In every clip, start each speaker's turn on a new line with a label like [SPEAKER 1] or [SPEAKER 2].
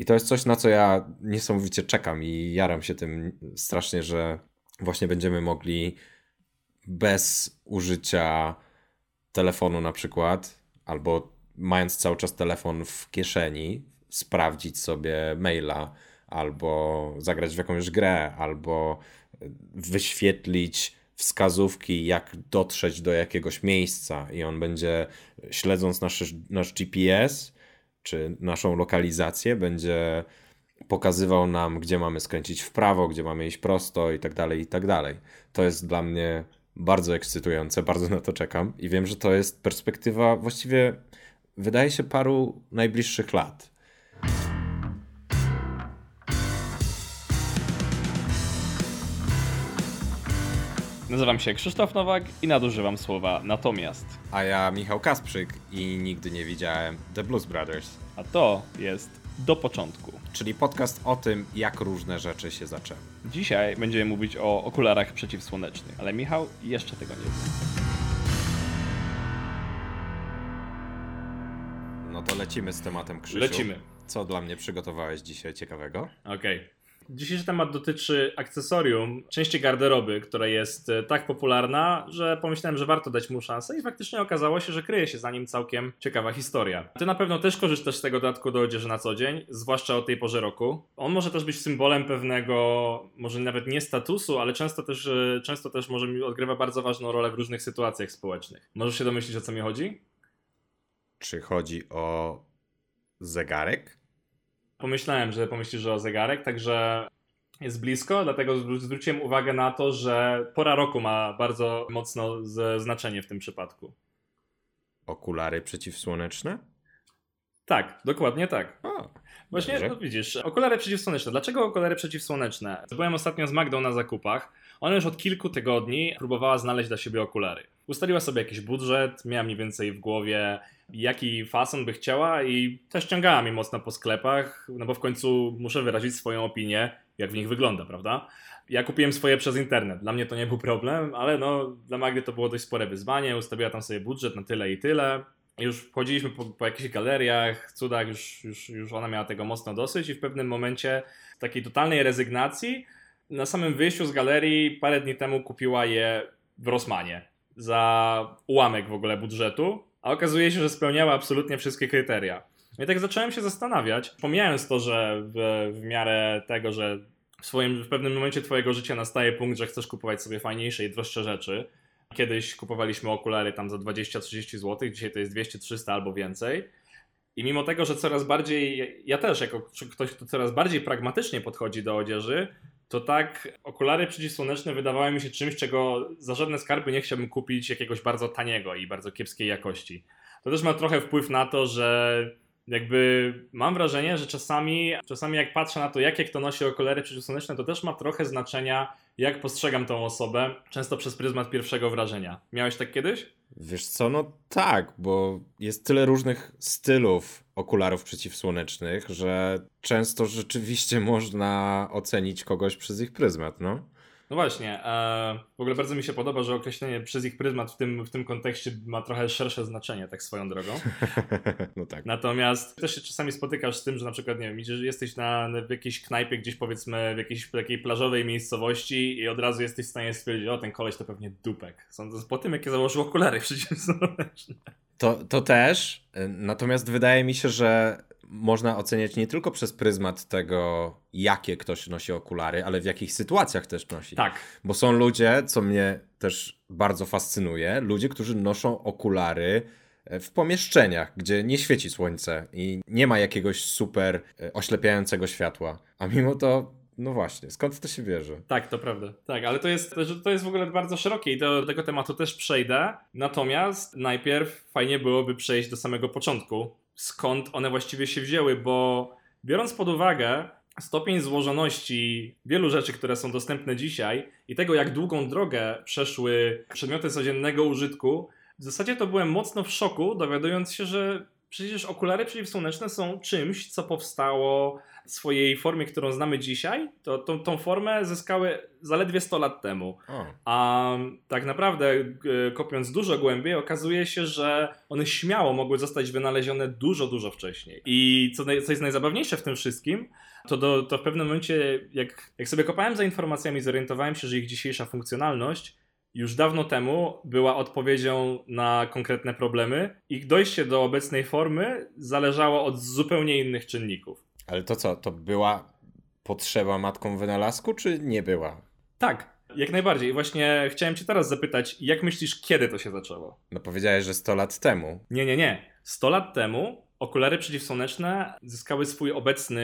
[SPEAKER 1] I to jest coś, na co ja niesamowicie czekam i jaram się tym strasznie, że właśnie będziemy mogli bez użycia telefonu na przykład, albo mając cały czas telefon w kieszeni, sprawdzić sobie maila, albo zagrać w jakąś grę, albo wyświetlić wskazówki, jak dotrzeć do jakiegoś miejsca, i on będzie śledząc nasz, nasz GPS czy naszą lokalizację, będzie pokazywał nam, gdzie mamy skręcić w prawo, gdzie mamy iść prosto i tak dalej, i tak dalej. To jest dla mnie bardzo ekscytujące, bardzo na to czekam i wiem, że to jest perspektywa właściwie wydaje się paru najbliższych lat.
[SPEAKER 2] Nazywam się Krzysztof Nowak i nadużywam słowa natomiast.
[SPEAKER 1] A ja Michał Kasprzyk i nigdy nie widziałem The Blues Brothers.
[SPEAKER 2] A to jest do początku.
[SPEAKER 1] Czyli podcast o tym, jak różne rzeczy się zaczęły.
[SPEAKER 2] Dzisiaj będziemy mówić o okularach przeciwsłonecznych, ale Michał jeszcze tego nie wie.
[SPEAKER 1] No to lecimy z tematem Krzysiu.
[SPEAKER 2] Lecimy.
[SPEAKER 1] Co dla mnie przygotowałeś dzisiaj ciekawego?
[SPEAKER 2] Okej. Okay. Dzisiejszy temat dotyczy akcesorium, części garderoby, która jest e, tak popularna, że pomyślałem, że warto dać mu szansę i faktycznie okazało się, że kryje się za nim całkiem ciekawa historia. Ty na pewno też korzystasz z tego dodatku do odzieży na co dzień, zwłaszcza o tej porze roku. On może też być symbolem pewnego, może nawet nie statusu, ale często też, e, często też może odgrywa bardzo ważną rolę w różnych sytuacjach społecznych. Możesz się domyślić, o co mi chodzi?
[SPEAKER 1] Czy chodzi o zegarek?
[SPEAKER 2] Pomyślałem, że pomyślisz, o zegarek, także jest blisko, dlatego zwróciłem uwagę na to, że pora roku ma bardzo mocno znaczenie w tym przypadku.
[SPEAKER 1] Okulary przeciwsłoneczne?
[SPEAKER 2] Tak, dokładnie tak. O, Właśnie, no widzisz, okulary przeciwsłoneczne. Dlaczego okulary przeciwsłoneczne? Byłem ostatnio z Magdą na zakupach. Ona już od kilku tygodni próbowała znaleźć dla siebie okulary. Ustaliła sobie jakiś budżet, miała mniej więcej w głowie, jaki fason by chciała i też ściągała mi mocno po sklepach, no bo w końcu muszę wyrazić swoją opinię, jak w nich wygląda, prawda? Ja kupiłem swoje przez internet. Dla mnie to nie był problem, ale no, dla Magdy to było dość spore wyzwanie. Ustawiła tam sobie budżet na tyle i tyle. Już chodziliśmy po, po jakichś galeriach, cudach, już, już, już ona miała tego mocno dosyć i w pewnym momencie takiej totalnej rezygnacji na samym wyjściu z galerii parę dni temu kupiła je w Rosmanie za ułamek w ogóle budżetu, a okazuje się, że spełniała absolutnie wszystkie kryteria. I tak zacząłem się zastanawiać, pomijając to, że w, w miarę tego, że w, swoim, w pewnym momencie twojego życia nastaje punkt, że chcesz kupować sobie fajniejsze i droższe rzeczy. Kiedyś kupowaliśmy okulary tam za 20-30 zł, dzisiaj to jest 200-300 albo więcej. I mimo tego, że coraz bardziej, ja też jako ktoś, kto coraz bardziej pragmatycznie podchodzi do odzieży, to tak okulary przeciwsłoneczne wydawały mi się czymś, czego za żadne skarby nie chciałbym kupić jakiegoś bardzo taniego i bardzo kiepskiej jakości. To też ma trochę wpływ na to, że jakby mam wrażenie, że czasami, czasami jak patrzę na to, jakie kto nosi okulary przeciwsłoneczne, to też ma trochę znaczenia, jak postrzegam tą osobę, często przez pryzmat pierwszego wrażenia. Miałeś tak kiedyś?
[SPEAKER 1] Wiesz co, no tak, bo jest tyle różnych stylów okularów przeciwsłonecznych, że często rzeczywiście można ocenić kogoś przez ich pryzmat, no.
[SPEAKER 2] No właśnie, e, w ogóle bardzo mi się podoba, że określenie przez ich pryzmat w tym, w tym kontekście ma trochę szersze znaczenie, tak swoją drogą.
[SPEAKER 1] no tak.
[SPEAKER 2] Natomiast też się czasami spotykasz z tym, że na przykład, nie wiem, że jesteś na, w jakiejś knajpie gdzieś powiedzmy w jakiejś takiej plażowej miejscowości i od razu jesteś w stanie stwierdzić, o ten koleś to pewnie dupek. Sądząc po tym, jakie założył okulary przeciwsłoneczne.
[SPEAKER 1] To, to też, natomiast wydaje mi się, że można oceniać nie tylko przez pryzmat tego, jakie ktoś nosi okulary, ale w jakich sytuacjach też nosi.
[SPEAKER 2] Tak.
[SPEAKER 1] Bo są ludzie, co mnie też bardzo fascynuje, ludzie, którzy noszą okulary e, w pomieszczeniach, gdzie nie świeci słońce i nie ma jakiegoś super e, oślepiającego światła. A mimo to no właśnie, skąd to się bierze?
[SPEAKER 2] Tak, to prawda. Tak, ale to jest, to jest w ogóle bardzo szerokie i do tego tematu też przejdę. Natomiast najpierw fajnie byłoby przejść do samego początku, skąd one właściwie się wzięły, bo biorąc pod uwagę stopień złożoności wielu rzeczy, które są dostępne dzisiaj i tego, jak długą drogę przeszły przedmioty codziennego użytku, w zasadzie to byłem mocno w szoku, dowiadując się, że Przecież okulary przeciwsłoneczne są czymś, co powstało swojej formie, którą znamy dzisiaj. To, tą, tą formę zyskały zaledwie 100 lat temu. O. A tak naprawdę, kopiąc dużo głębiej, okazuje się, że one śmiało mogły zostać wynalezione dużo, dużo wcześniej. I co, co jest najzabawniejsze w tym wszystkim, to, do, to w pewnym momencie, jak, jak sobie kopałem za informacjami, zorientowałem się, że ich dzisiejsza funkcjonalność już dawno temu była odpowiedzią na konkretne problemy. Ich dojście do obecnej formy zależało od zupełnie innych czynników.
[SPEAKER 1] Ale to co, to była potrzeba matką wynalazku, czy nie była?
[SPEAKER 2] Tak, jak najbardziej. Właśnie chciałem Cię teraz zapytać, jak myślisz, kiedy to się zaczęło?
[SPEAKER 1] No powiedziałeś, że 100 lat temu.
[SPEAKER 2] Nie, nie, nie. 100 lat temu okulary przeciwsłoneczne zyskały swój obecny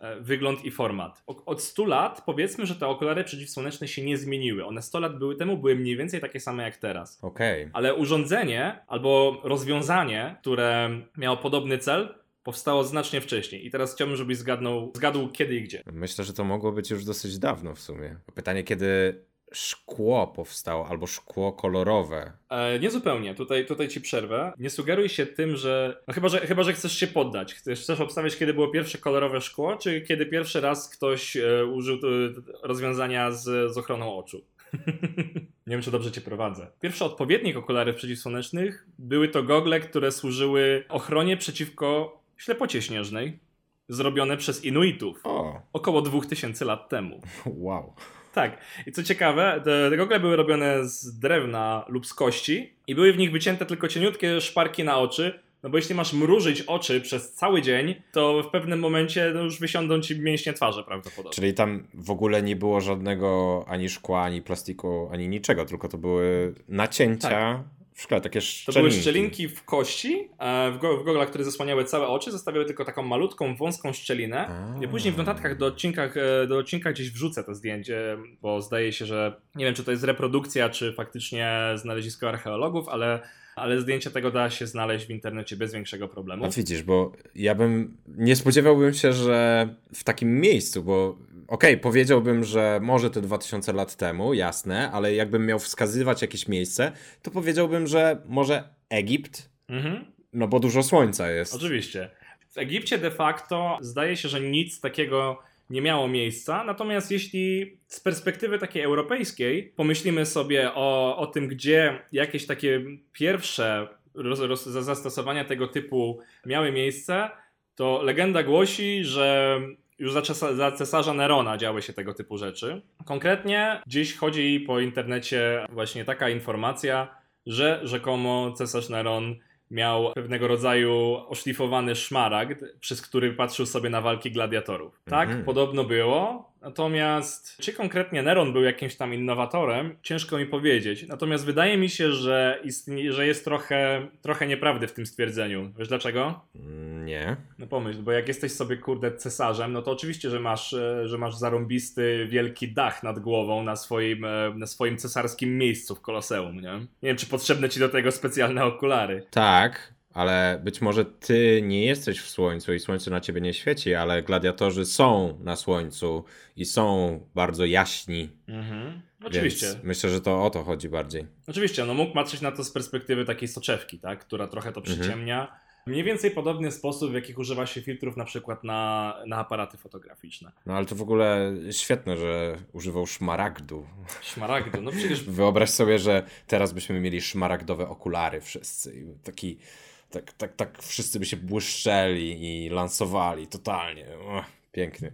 [SPEAKER 2] e, wygląd i format. Od 100 lat powiedzmy, że te okulary przeciwsłoneczne się nie zmieniły. One 100 lat były temu były mniej więcej takie same jak teraz.
[SPEAKER 1] Okej. Okay.
[SPEAKER 2] Ale urządzenie albo rozwiązanie, które miało podobny cel, powstało znacznie wcześniej. I teraz chciałbym, żebyś zgadnął, zgadł kiedy i gdzie.
[SPEAKER 1] Myślę, że to mogło być już dosyć dawno w sumie. Pytanie, kiedy szkło powstało, albo szkło kolorowe.
[SPEAKER 2] E, nie zupełnie, tutaj, tutaj ci przerwę. Nie sugeruj się tym, że. No chyba, że. chyba, że chcesz się poddać. Chcesz, chcesz obstawiać, kiedy było pierwsze kolorowe szkło, czy kiedy pierwszy raz ktoś e, użył e, rozwiązania z, z ochroną oczu? nie wiem, czy dobrze cię prowadzę. Pierwsze odpowiednik okularów przeciwsłonecznych były to gogle, które służyły ochronie przeciwko ślepocie śnieżnej, zrobione przez Inuitów. O. Około 2000 lat temu.
[SPEAKER 1] Wow.
[SPEAKER 2] Tak. I co ciekawe, te, te gogle były robione z drewna lub z kości i były w nich wycięte tylko cieniutkie szparki na oczy, no bo jeśli masz mrużyć oczy przez cały dzień, to w pewnym momencie no już wysiądą ci mięśnie twarzy prawdopodobnie.
[SPEAKER 1] Czyli tam w ogóle nie było żadnego ani szkła, ani plastiku, ani niczego, tylko to były nacięcia. Tak w szkle, takie szczelinki.
[SPEAKER 2] To były szczelinki w kości, w, go, w goglach, które zasłaniały całe oczy, zostawiały tylko taką malutką, wąską szczelinę. A. I później w notatkach do odcinka, e, do odcinka gdzieś wrzucę to zdjęcie, bo zdaje się, że nie wiem, czy to jest reprodukcja, czy faktycznie znalezisko archeologów, ale ale zdjęcia tego da się znaleźć w internecie bez większego problemu.
[SPEAKER 1] A widzisz, bo ja bym nie spodziewałbym się, że w takim miejscu, bo okej, okay, powiedziałbym, że może te 2000 lat temu, jasne, ale jakbym miał wskazywać jakieś miejsce, to powiedziałbym, że może Egipt, mhm. no bo dużo słońca jest.
[SPEAKER 2] Oczywiście. W Egipcie de facto zdaje się, że nic takiego nie miało miejsca. Natomiast jeśli z perspektywy takiej europejskiej pomyślimy sobie o, o tym, gdzie jakieś takie pierwsze roz, roz, zastosowania tego typu miały miejsce, to legenda głosi, że już za, za cesarza Nerona działy się tego typu rzeczy. Konkretnie dziś chodzi po internecie właśnie taka informacja, że rzekomo cesarz Neron miał pewnego rodzaju oszlifowany szmaragd, przez który patrzył sobie na walki gladiatorów. Tak, mhm. podobno było. Natomiast czy konkretnie Neron był jakimś tam innowatorem, ciężko mi powiedzieć. Natomiast wydaje mi się, że, istnie, że jest trochę, trochę nieprawdy w tym stwierdzeniu. Wiesz dlaczego?
[SPEAKER 1] Nie.
[SPEAKER 2] No pomyśl, bo jak jesteś sobie kurde cesarzem, no to oczywiście, że masz, e, że masz zarąbisty wielki dach nad głową na swoim, e, na swoim cesarskim miejscu w Koloseum, nie? Nie wiem, czy potrzebne ci do tego specjalne okulary.
[SPEAKER 1] Tak, ale być może ty nie jesteś w słońcu i słońce na ciebie nie świeci, ale gladiatorzy są na słońcu i są bardzo jaśni. Mhm. Oczywiście. Więc myślę, że to o to chodzi bardziej.
[SPEAKER 2] Oczywiście, no mógł patrzeć na to z perspektywy takiej soczewki, tak, która trochę to mhm. przyciemnia. Mhm. Mniej więcej podobny sposób, w jakich używa się filtrów na przykład na, na aparaty fotograficzne.
[SPEAKER 1] No ale to w ogóle świetne, że używał szmaragdu.
[SPEAKER 2] Szmaragdu, no przecież...
[SPEAKER 1] Wyobraź sobie, że teraz byśmy mieli szmaragdowe okulary wszyscy. Taki tak, tak, tak wszyscy by się błyszczeli i lansowali totalnie. pięknie.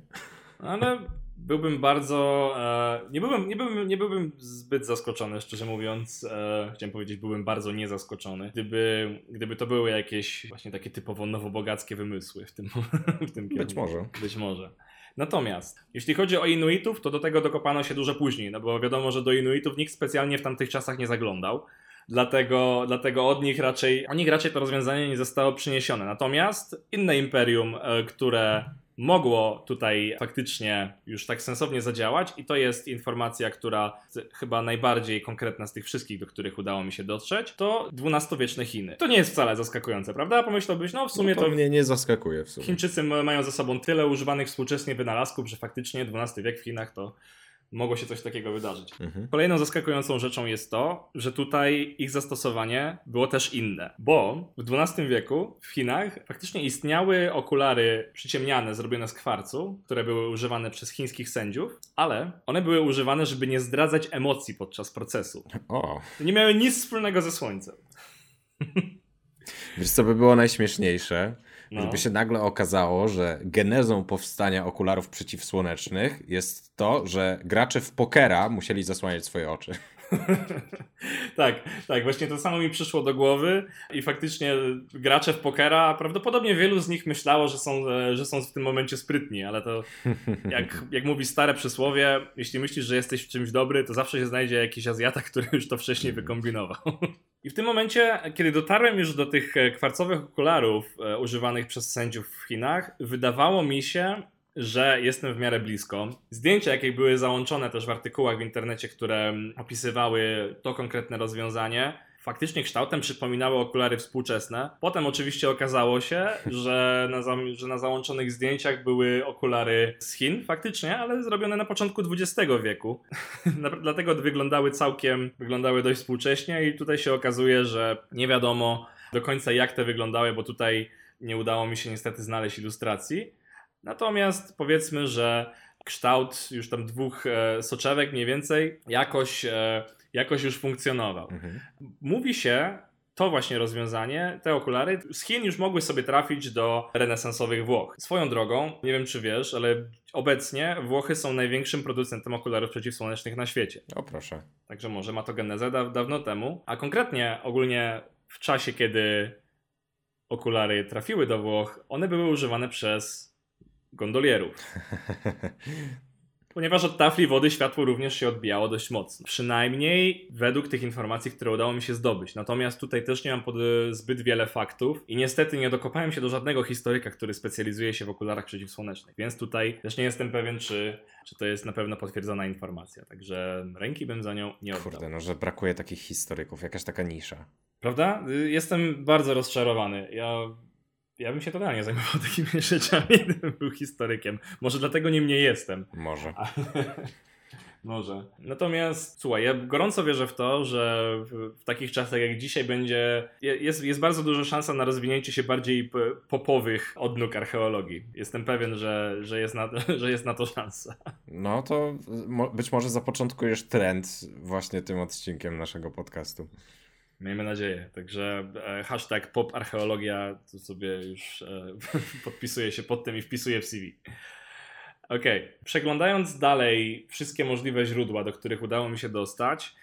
[SPEAKER 2] Ale byłbym bardzo. E, nie, byłbym, nie, byłbym, nie byłbym zbyt zaskoczony, szczerze mówiąc. E, chciałem powiedzieć, byłbym bardzo niezaskoczony, gdyby, gdyby to były jakieś właśnie takie typowo nowobogackie wymysły w tym, w tym
[SPEAKER 1] Być może.
[SPEAKER 2] Być może. Natomiast, jeśli chodzi o Inuitów, to do tego dokopano się dużo później, no bo wiadomo, że do Inuitów nikt specjalnie w tamtych czasach nie zaglądał. Dlatego, dlatego od nich raczej, o nich raczej to rozwiązanie nie zostało przyniesione. Natomiast inne imperium, e, które mogło tutaj faktycznie już tak sensownie zadziałać i to jest informacja, która chyba najbardziej konkretna z tych wszystkich, do których udało mi się dotrzeć, to XII-wieczne Chiny. To nie jest wcale zaskakujące, prawda? Pomyślałbyś, no w sumie
[SPEAKER 1] no to,
[SPEAKER 2] to...
[SPEAKER 1] mnie nie zaskakuje w sumie.
[SPEAKER 2] Chińczycy mają za sobą tyle używanych współczesnie wynalazków, że faktycznie XII wiek w Chinach to mogło się coś takiego wydarzyć. Mhm. Kolejną zaskakującą rzeczą jest to, że tutaj ich zastosowanie było też inne, bo w XII wieku w Chinach faktycznie istniały okulary przyciemniane, zrobione z kwarcu, które były używane przez chińskich sędziów, ale one były używane, żeby nie zdradzać emocji podczas procesu.
[SPEAKER 1] O.
[SPEAKER 2] Nie miały nic wspólnego ze słońcem.
[SPEAKER 1] Wiesz, co by było najśmieszniejsze? No. Gdyby się nagle okazało, że genezą powstania okularów przeciwsłonecznych jest to, że gracze w pokera musieli zasłaniać swoje oczy.
[SPEAKER 2] tak, tak, właśnie to samo mi przyszło do głowy i faktycznie gracze w pokera, prawdopodobnie wielu z nich myślało, że są, że są w tym momencie sprytni, ale to jak, jak mówi stare przysłowie, jeśli myślisz, że jesteś w czymś dobry, to zawsze się znajdzie jakiś Azjata, który już to wcześniej wykombinował. I w tym momencie, kiedy dotarłem już do tych kwarcowych okularów e, używanych przez sędziów w Chinach, wydawało mi się, że jestem w miarę blisko. Zdjęcia, jakie były załączone też w artykułach w internecie, które opisywały to konkretne rozwiązanie, faktycznie kształtem przypominały okulary współczesne. Potem oczywiście okazało się, że na, za, że na załączonych zdjęciach były okulary z Chin, faktycznie, ale zrobione na początku XX wieku. Dlatego wyglądały całkiem, wyglądały dość współcześnie i tutaj się okazuje, że nie wiadomo do końca jak te wyglądały, bo tutaj nie udało mi się niestety znaleźć ilustracji. Natomiast powiedzmy, że kształt już tam dwóch e, soczewek mniej więcej jakoś, e, jakoś już funkcjonował. Mhm. Mówi się, to właśnie rozwiązanie, te okulary z Chin już mogły sobie trafić do renesansowych Włoch. Swoją drogą, nie wiem czy wiesz, ale obecnie Włochy są największym producentem okularów przeciwsłonecznych na świecie.
[SPEAKER 1] O proszę.
[SPEAKER 2] Także może ma to genezę da dawno temu. A konkretnie ogólnie w czasie, kiedy okulary trafiły do Włoch, one były używane przez gondolierów. Ponieważ od tafli wody światło również się odbijało dość mocno. Przynajmniej według tych informacji, które udało mi się zdobyć. Natomiast tutaj też nie mam pod, zbyt wiele faktów i niestety nie dokopałem się do żadnego historyka, który specjalizuje się w okularach przeciwsłonecznych. Więc tutaj też nie jestem pewien, czy, czy to jest na pewno potwierdzona informacja. Także ręki bym za nią nie oddał.
[SPEAKER 1] Kurde, no że brakuje takich historyków, jakaś taka nisza.
[SPEAKER 2] Prawda? Y, jestem bardzo rozczarowany. Ja ja bym się totalnie zajmował takimi rzeczami, gdybym był historykiem. Może dlatego nim nie jestem.
[SPEAKER 1] Może.
[SPEAKER 2] Może. Natomiast słuchaj, ja gorąco wierzę w to, że w, w, takich czasach jak dzisiaj będzie, jest, jest bardzo duża szansa na rozwinięcie się bardziej popowych odnóg archeologii. Jestem pewien, że, że, jest na, że jest na to szansa.
[SPEAKER 1] No to być może zapoczątkujesz trend właśnie tym odcinkiem naszego podcastu.
[SPEAKER 2] Miejmy nadzieję. Także e, hashtag poparcheologia to sobie już e, podpisuje się pod tym i wpisuje w CV. Ok, przeglądając dalej wszystkie możliwe źródła, do których udało mi się dostać,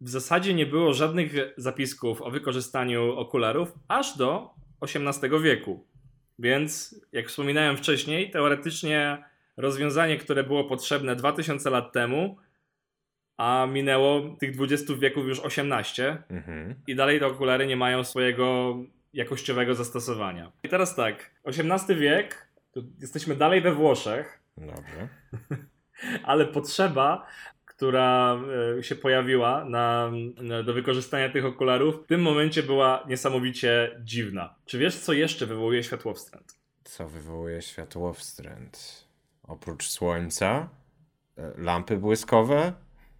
[SPEAKER 2] w zasadzie nie było żadnych zapisków o wykorzystaniu okularów aż do XVIII wieku. Więc, jak wspominałem wcześniej, teoretycznie rozwiązanie, które było potrzebne 2000 lat temu, a minęło tych 20 wieków już 18 mhm. i dalej te okulary nie mają swojego jakościowego zastosowania. I teraz tak, 18 wiek, jesteśmy dalej we Włoszech.
[SPEAKER 1] Dobrze.
[SPEAKER 2] ale potrzeba, która e, się pojawiła na, na, do wykorzystania tych okularów, w tym momencie była niesamowicie dziwna. Czy wiesz, co jeszcze wywołuje światłowstręt?
[SPEAKER 1] Co wywołuje światłowstręt? Oprócz słońca? E, lampy błyskowe?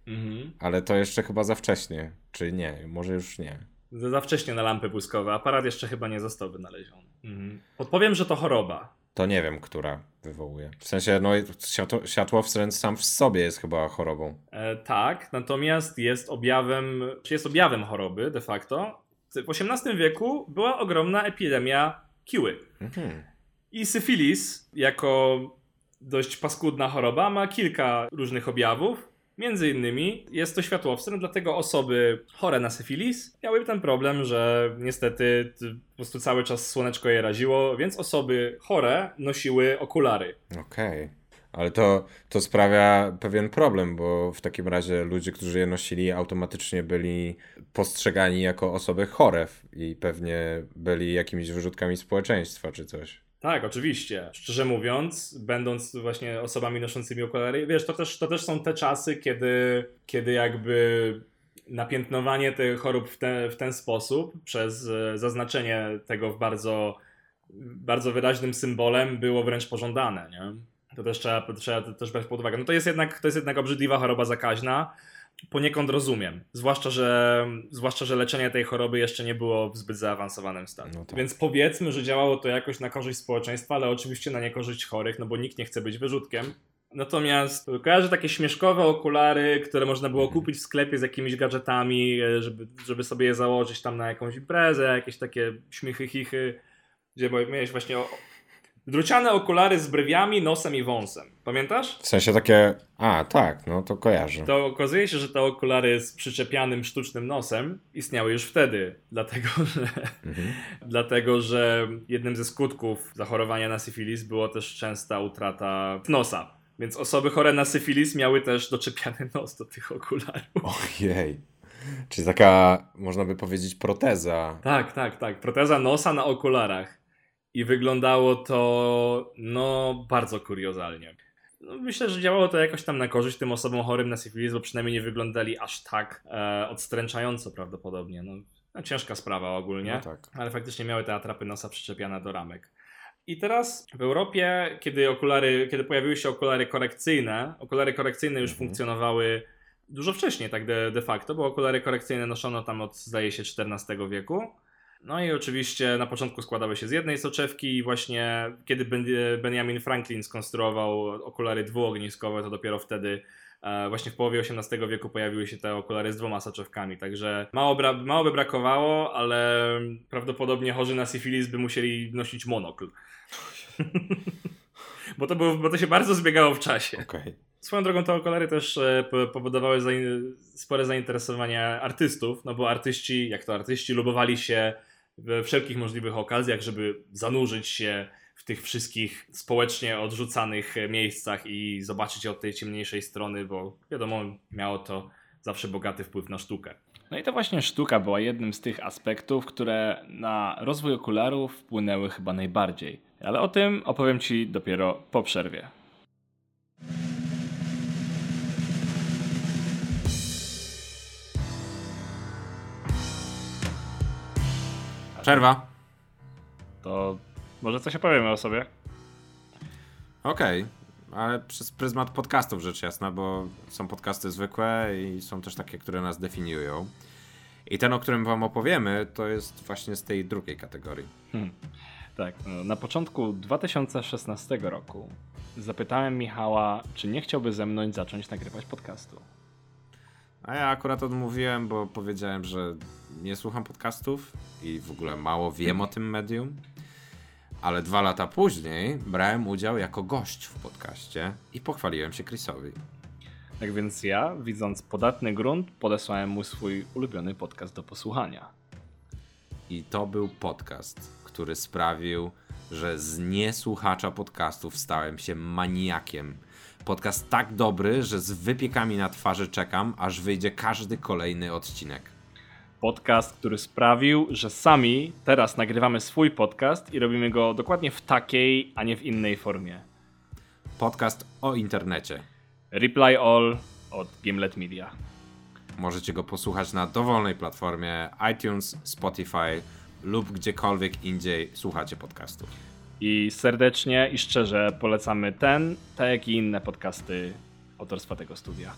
[SPEAKER 1] Mhm. Ale to jeszcze chyba za wcześnie. Czy nie? Może już nie.
[SPEAKER 2] Za wcześnie na lampy błyskowe. Aparat jeszcze chyba nie został wynaleziony. Mhm. Podpowiem, że to choroba.
[SPEAKER 1] To nie wiem, która wywołuje. W sensie, no, światło, światłowstręt sam w sobie jest chyba chorobą.
[SPEAKER 2] E, tak, natomiast jest objawem, czy jest objawem choroby de facto. W XVIII wieku była ogromna epidemia kiły. Mhm. I syfilis, jako dość paskudna choroba, ma kilka różnych objawów. Między innymi jest to światłowstręt, dlatego osoby chore na syfilis miały ten problem, że niestety po prostu cały czas słoneczko je raziło, więc osoby chore nosiły okulary.
[SPEAKER 1] Okej. Okay. Ale to, to sprawia pewien problem, bo w takim razie ludzie, którzy je nosili, automatycznie byli postrzegani jako osoby chore i pewnie byli jakimiś wyrzutkami społeczeństwa czy coś.
[SPEAKER 2] Tak, oczywiście. Szczerze mówiąc, będąc właśnie osobami noszącymi okulary, wiesz, to też, to też są te czasy, kiedy, kiedy jakby napiętnowanie tych chorób w, te, w ten sposób, przez e, zaznaczenie tego w bardzo, bardzo wyraźnym symbolem, było wręcz pożądane, nie? To też trzeba, trzeba też brać pod uwagę. No to jest jednak, to jest jednak obrzydliwa choroba zakaźna. Poniekąd rozumiem. Zwłaszcza że, zwłaszcza, że leczenie tej choroby jeszcze nie było w zbyt zaawansowanym stanie. No tak. Więc powiedzmy, że działało to jakoś na korzyść społeczeństwa, ale oczywiście na niekorzyść chorych, no bo nikt nie chce być wyrzutkiem. Natomiast kojarzę takie śmieszkowe okulary, które można było mhm. kupić w sklepie z jakimiś gadżetami, e, żeby, żeby sobie je założyć tam na jakąś imprezę, jakieś takie śmiechy, chichy, gdzie miałeś właśnie druciane okulary z brwiami, nosem i wąsem. Pamiętasz?
[SPEAKER 1] W sensie takie, a tak, no to kojarzę.
[SPEAKER 2] To okazuje się, że te okulary z przyczepianym sztucznym nosem istniały już wtedy, dlatego że, mhm. dlatego, że jednym ze skutków zachorowania na syfilis było też częsta utrata nosa. Więc osoby chore na syfilis miały też doczepiany nos do tych okularów.
[SPEAKER 1] Ojej. Czyli taka, można by powiedzieć, proteza.
[SPEAKER 2] Tak, tak, tak. Proteza nosa na okularach. I wyglądało to, no, bardzo kuriozalnie. No, myślę, że działało to jakoś tam na korzyść tym osobom chorym na syfilis, bo przynajmniej nie wyglądali aż tak e, odstręczająco prawdopodobnie. No, no, ciężka sprawa ogólnie, no tak. ale faktycznie miały te atrapy nosa przyczepiane do ramek. I teraz w Europie, kiedy okulary, kiedy pojawiły się okulary korekcyjne, okulary korekcyjne już mhm. funkcjonowały dużo wcześniej, tak de, de facto, bo okulary korekcyjne noszono tam od, zdaje się, XIV wieku. No i oczywiście na początku składały się z jednej soczewki i właśnie kiedy Benjamin Franklin skonstruował okulary dwuogniskowe, to dopiero wtedy e, właśnie w połowie XVIII wieku pojawiły się te okulary z dwoma soczewkami, także mało, bra- mało by brakowało, ale prawdopodobnie chorzy na syfilis by musieli nosić monokl. bo, to było, bo to się bardzo zbiegało w czasie.
[SPEAKER 1] Okay.
[SPEAKER 2] Swoją drogą te okulary też e, powodowały spore zainteresowanie artystów, no bo artyści, jak to artyści, lubowali się we wszelkich możliwych okazjach, żeby zanurzyć się w tych wszystkich społecznie odrzucanych miejscach i zobaczyć od tej ciemniejszej strony, bo wiadomo, miało to zawsze bogaty wpływ na sztukę.
[SPEAKER 3] No i to właśnie sztuka była jednym z tych aspektów, które na rozwój okularów wpłynęły chyba najbardziej. Ale o tym opowiem Ci dopiero po przerwie.
[SPEAKER 1] Przerwa.
[SPEAKER 2] To może coś opowiemy o sobie?
[SPEAKER 1] Okej, okay. ale przez pryzmat podcastów rzecz jasna, bo są podcasty zwykłe i są też takie, które nas definiują. I ten, o którym wam opowiemy, to jest właśnie z tej drugiej kategorii. Hmm.
[SPEAKER 3] Tak, no, na początku 2016 roku zapytałem Michała, czy nie chciałby ze mną zacząć nagrywać podcastu.
[SPEAKER 1] A ja akurat odmówiłem, bo powiedziałem, że nie słucham podcastów i w ogóle mało wiem o tym medium. Ale dwa lata później brałem udział jako gość w podcaście i pochwaliłem się Chrisowi.
[SPEAKER 3] Tak więc ja, widząc podatny grunt, podesłałem mu swój ulubiony podcast do posłuchania.
[SPEAKER 1] I to był podcast, który sprawił, że z niesłuchacza podcastów stałem się maniakiem Podcast tak dobry, że z wypiekami na twarzy czekam, aż wyjdzie każdy kolejny odcinek.
[SPEAKER 3] Podcast, który sprawił, że sami teraz nagrywamy swój podcast i robimy go dokładnie w takiej, a nie w innej formie.
[SPEAKER 1] Podcast o internecie.
[SPEAKER 3] Reply All od Gimlet Media.
[SPEAKER 1] Możecie go posłuchać na dowolnej platformie iTunes, Spotify lub gdziekolwiek indziej słuchacie podcastów.
[SPEAKER 3] I serdecznie i szczerze polecamy ten, tak jak i inne podcasty autorstwa tego studia.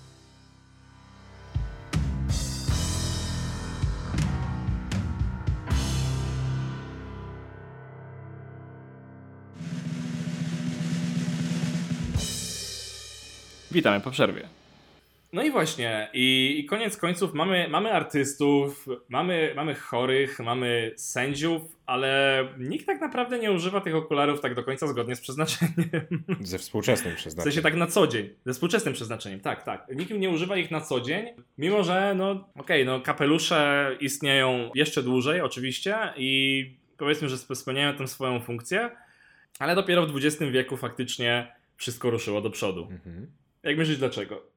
[SPEAKER 3] Witamy po przerwie.
[SPEAKER 2] No i właśnie, i, i, koniec końców mamy, mamy artystów, mamy, mamy chorych, mamy sędziów, ale nikt tak naprawdę nie używa tych okularów tak do końca zgodnie z przeznaczeniem.
[SPEAKER 1] Ze współczesnym przeznaczeniem.
[SPEAKER 2] W sensie tak na co dzień, ze współczesnym przeznaczeniem, tak, tak. Nikt nie używa ich na co dzień, mimo że, no okej, okay, no kapelusze istnieją jeszcze dłużej oczywiście i powiedzmy, że spełniają tę swoją funkcję, ale dopiero w XX wieku faktycznie wszystko ruszyło do przodu. Mhm. Jak myślisz dlaczego?